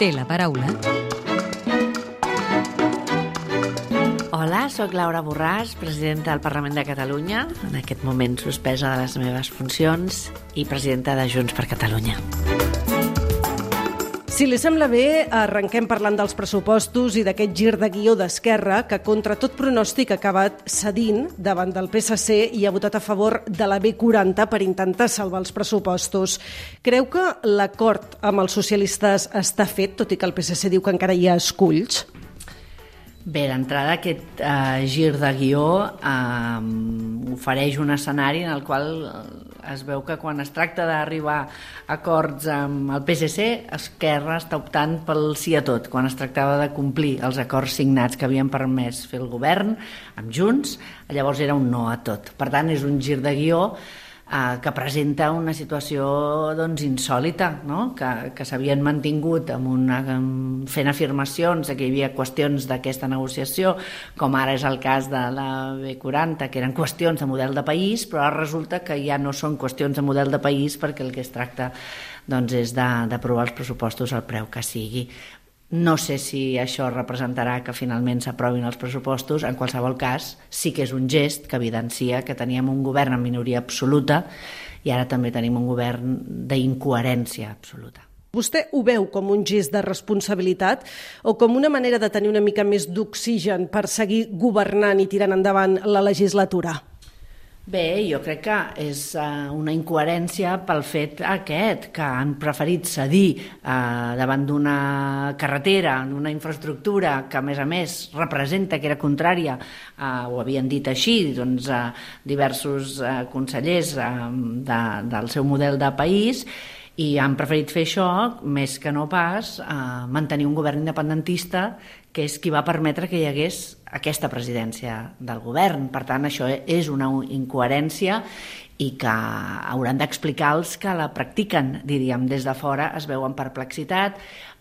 té la paraula. Hola, sóc Laura Borràs, presidenta del Parlament de Catalunya, en aquest moment suspesa de les meves funcions, i presidenta de Junts per Catalunya. Si li sembla bé, arrenquem parlant dels pressupostos i d'aquest gir de guió d'Esquerra que, contra tot pronòstic, ha acabat cedint davant del PSC i ha votat a favor de la B40 per intentar salvar els pressupostos. Creu que l'acord amb els socialistes està fet, tot i que el PSC diu que encara hi ha esculls? Bé, d'entrada aquest eh, gir de guió eh, ofereix un escenari en el qual es veu que quan es tracta d'arribar a acords amb el PSC, Esquerra està optant pel sí a tot. Quan es tractava de complir els acords signats que havien permès fer el govern amb Junts, llavors era un no a tot. Per tant, és un gir de guió eh, que presenta una situació doncs, insòlita, no? que, que s'havien mantingut amb una, fent afirmacions que hi havia qüestions d'aquesta negociació, com ara és el cas de la B40, que eren qüestions de model de país, però ara resulta que ja no són qüestions de model de país perquè el que es tracta doncs, és d'aprovar els pressupostos al preu que sigui. No sé si això representarà que finalment s'aprovin els pressupostos. En qualsevol cas, sí que és un gest que evidencia que teníem un govern en minoria absoluta i ara també tenim un govern d'incoherència absoluta. Vostè ho veu com un gest de responsabilitat o com una manera de tenir una mica més d'oxigen per seguir governant i tirant endavant la legislatura? Bé, jo crec que és uh, una incoherència pel fet aquest, que han preferit cedir uh, davant d'una carretera, d'una infraestructura que, a més a més, representa que era contrària, uh, ho havien dit així, doncs, uh, diversos uh, consellers uh, de, del seu model de país, i han preferit fer això més que no pas eh, mantenir un govern independentista que és qui va permetre que hi hagués aquesta presidència del govern. Per tant, això és una incoherència i que hauran d'explicar els que la practiquen, diríem, des de fora es veuen perplexitat,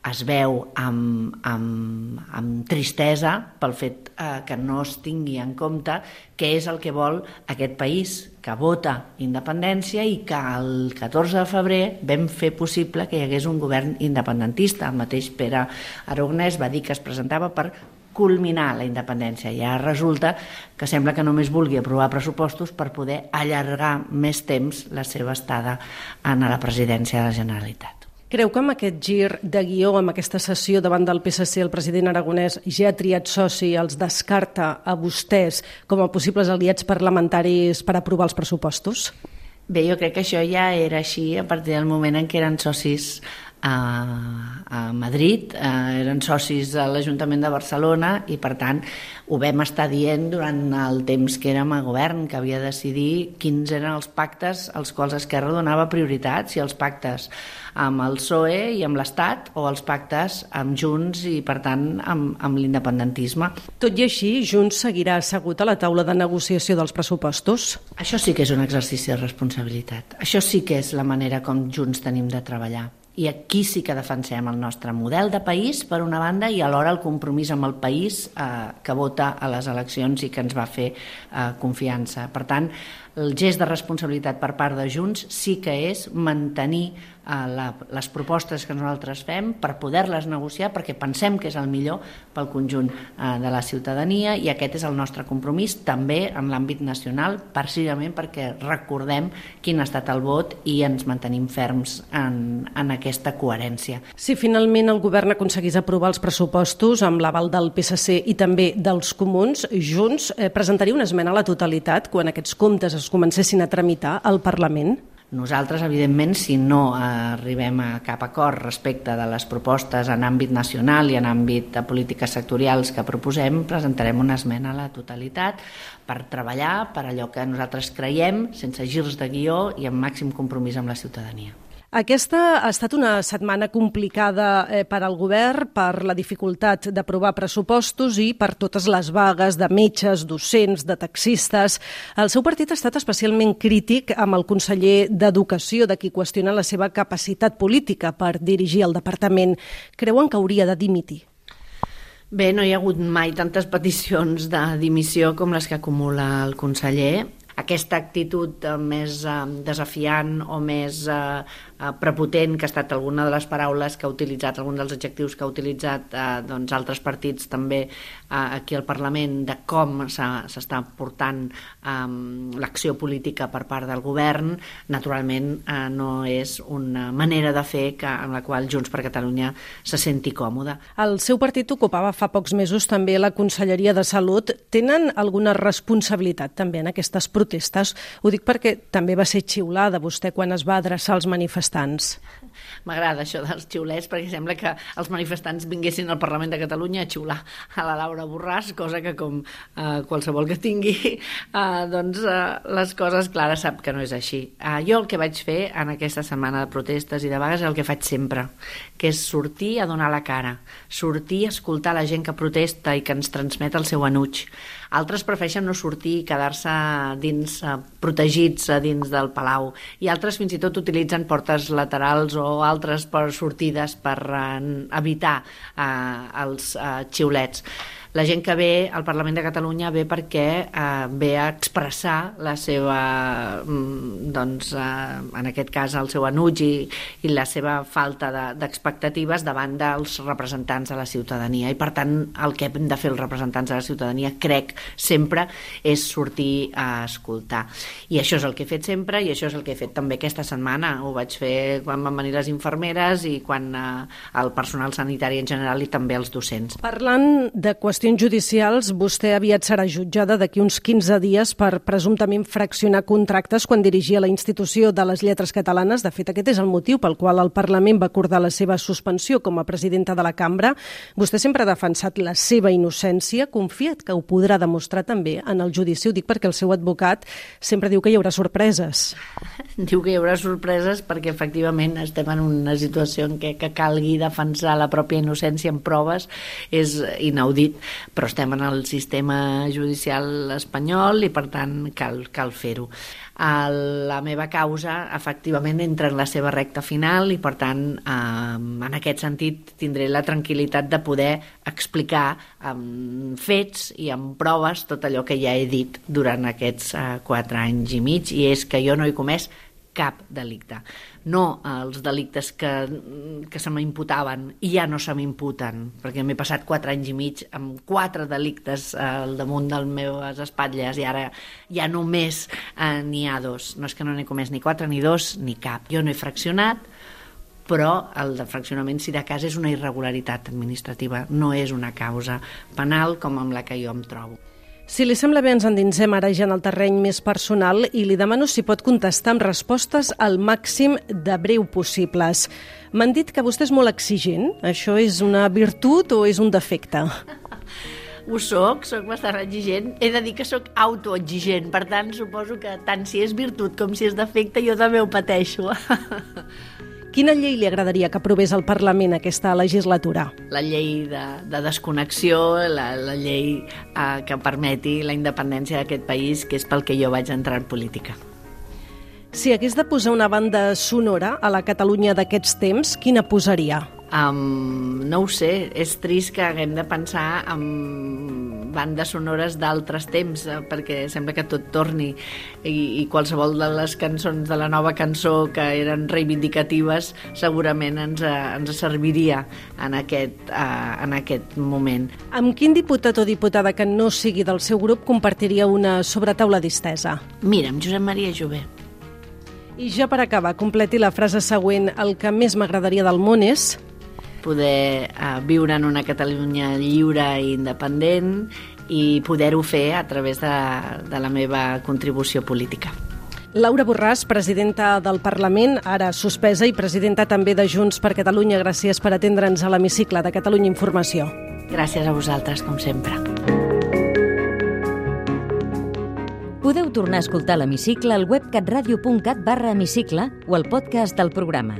es veu amb, amb, amb tristesa pel fet eh, que no es tingui en compte què és el que vol aquest país, que vota independència i que el 14 de febrer vam fer possible que hi hagués un govern independentista. El mateix Pere Aragonès va dir que es presentava per culminar la independència. Ja resulta que sembla que només vulgui aprovar pressupostos per poder allargar més temps la seva estada en la presidència de la Generalitat. Creu que amb aquest gir de guió, amb aquesta sessió davant del PSC, el president aragonès ja ha triat soci, els descarta a vostès com a possibles aliats parlamentaris per aprovar els pressupostos? Bé, jo crec que això ja era així a partir del moment en què eren socis a, a Madrid, eh, eren socis a l'Ajuntament de Barcelona i per tant ho vam estar dient durant el temps que érem a govern, que havia de decidir quins eren els pactes als quals Esquerra donava prioritat, si els pactes amb el PSOE i amb l'Estat o els pactes amb Junts i, per tant, amb, amb l'independentisme. Tot i així, Junts seguirà assegut a la taula de negociació dels pressupostos? Això sí que és un exercici de responsabilitat. Això sí que és la manera com Junts tenim de treballar i aquí sí que defensem el nostre model de país, per una banda, i alhora el compromís amb el país eh, que vota a les eleccions i que ens va fer eh, confiança. Per tant, el gest de responsabilitat per part de Junts sí que és mantenir eh, la, les propostes que nosaltres fem per poder-les negociar perquè pensem que és el millor pel conjunt eh, de la ciutadania i aquest és el nostre compromís també en l'àmbit nacional precisament perquè recordem quin ha estat el vot i ens mantenim ferms en, en aquesta coherència. Si finalment el govern aconseguís aprovar els pressupostos amb l'aval del PSC i també dels comuns, Junts eh, presentaria una esmena a la totalitat quan aquests comptes es comencessin a tramitar al Parlament? Nosaltres, evidentment, si no arribem a cap acord respecte de les propostes en àmbit nacional i en àmbit de polítiques sectorials que proposem, presentarem una esmena a la totalitat per treballar per allò que nosaltres creiem, sense girs de guió i amb màxim compromís amb la ciutadania. Aquesta ha estat una setmana complicada eh, per al govern per la dificultat d'aprovar pressupostos i per totes les vagues de metges, docents, de taxistes. El seu partit ha estat especialment crític amb el conseller d'Educació, de qui qüestiona la seva capacitat política per dirigir el departament. Creuen que hauria de dimitir? Bé, no hi ha hagut mai tantes peticions de dimissió com les que acumula el conseller aquesta actitud eh, més eh, desafiant o més eh, eh, prepotent, que ha estat alguna de les paraules que ha utilitzat, algun dels adjectius que ha utilitzat eh, doncs, altres partits també eh, aquí al Parlament, de com s'està portant eh, l'acció política per part del govern, naturalment eh, no és una manera de fer que, en la qual Junts per Catalunya se senti còmoda. El seu partit ocupava fa pocs mesos també la Conselleria de Salut. Tenen alguna responsabilitat també en aquestes protestes? Ho dic perquè també va ser xiulada vostè quan es va adreçar als manifestants. M'agrada això dels xiulets perquè sembla que els manifestants vinguessin al Parlament de Catalunya a xiular a la Laura Borràs, cosa que com eh, qualsevol que tingui eh, doncs eh, les coses clares sap que no és així. Eh, jo el que vaig fer en aquesta setmana de protestes i de vagues és el que faig sempre, que és sortir a donar la cara, sortir a escoltar la gent que protesta i que ens transmet el seu enuig. Altres prefereixen no sortir i quedar-se dins, eh, protegits a dins del palau. I altres fins i tot utilitzen portes laterals o altres per sortides per eh, evitar eh, els eh, xiulets la gent que ve al Parlament de Catalunya ve perquè eh, ve a expressar la seva, mm, doncs, eh, en aquest cas, el seu enuig i, i la seva falta d'expectatives de, davant dels representants de la ciutadania. I, per tant, el que hem de fer els representants de la ciutadania, crec, sempre, és sortir a escoltar. I això és el que he fet sempre i això és el que he fet també aquesta setmana. Ho vaig fer quan van venir les infermeres i quan eh, el personal sanitari en general i també els docents. Parlant de qüestions qüestions judicials, vostè aviat serà jutjada d'aquí uns 15 dies per presumptament fraccionar contractes quan dirigia la institució de les lletres catalanes. De fet, aquest és el motiu pel qual el Parlament va acordar la seva suspensió com a presidenta de la cambra. Vostè sempre ha defensat la seva innocència. Confiat que ho podrà demostrar també en el judici. Ho dic perquè el seu advocat sempre diu que hi haurà sorpreses. Diu que hi haurà sorpreses perquè efectivament estem en una situació en què que calgui defensar la pròpia innocència en proves és inaudit però estem en el sistema judicial espanyol i per tant cal, cal fer-ho. La meva causa efectivament entra en la seva recta final i per tant en aquest sentit tindré la tranquil·litat de poder explicar amb fets i amb proves tot allò que ja he dit durant aquests eh, quatre anys i mig i és que jo no he comès cap delicte. No els delictes que, que se m'imputaven i ja no se m'imputen, perquè m'he passat quatre anys i mig amb quatre delictes al damunt dels meves espatlles i ara ja només eh, n'hi ha dos. No és que no n'he comès ni quatre, ni dos, ni cap. Jo no he fraccionat, però el de fraccionament, si de cas, és una irregularitat administrativa, no és una causa penal com amb la que jo em trobo. Si li sembla bé, ens endinsem ara ja en el terreny més personal i li demano si pot contestar amb respostes al màxim de breu possibles. M'han dit que vostè és molt exigent. Això és una virtut o és un defecte? Ho soc, soc bastant exigent. He de dir que sóc autoexigent, per tant, suposo que tant si és virtut com si és defecte, jo també ho pateixo. Quina llei li agradaria que aprovés el Parlament aquesta legislatura? La llei de, de desconnexió, la, la llei eh, que permeti la independència d'aquest país, que és pel que jo vaig entrar en política. Si hagués de posar una banda sonora a la Catalunya d'aquests temps, quina posaria? Um, no ho sé, és trist que haguem de pensar en bandes sonores d'altres temps, eh, perquè sembla que tot torni i, i qualsevol de les cançons de la nova cançó que eren reivindicatives segurament ens, eh, ens serviria en aquest, uh, en aquest moment. Amb quin diputat o diputada que no sigui del seu grup compartiria una sobretaula distesa? Mira, amb Josep Maria Jové. I ja per acabar, completi la frase següent. El que més m'agradaria del món és poder uh, viure en una Catalunya lliure i independent i poder-ho fer a través de, de la meva contribució política. Laura Borràs, presidenta del Parlament, ara suspesa i presidenta també de Junts per Catalunya. Gràcies per atendre'ns a l'hemicicle de Catalunya Informació. Gràcies a vosaltres, com sempre. Podeu tornar a escoltar l'hemicicle al web catradio.cat barra hemicicle o al podcast del programa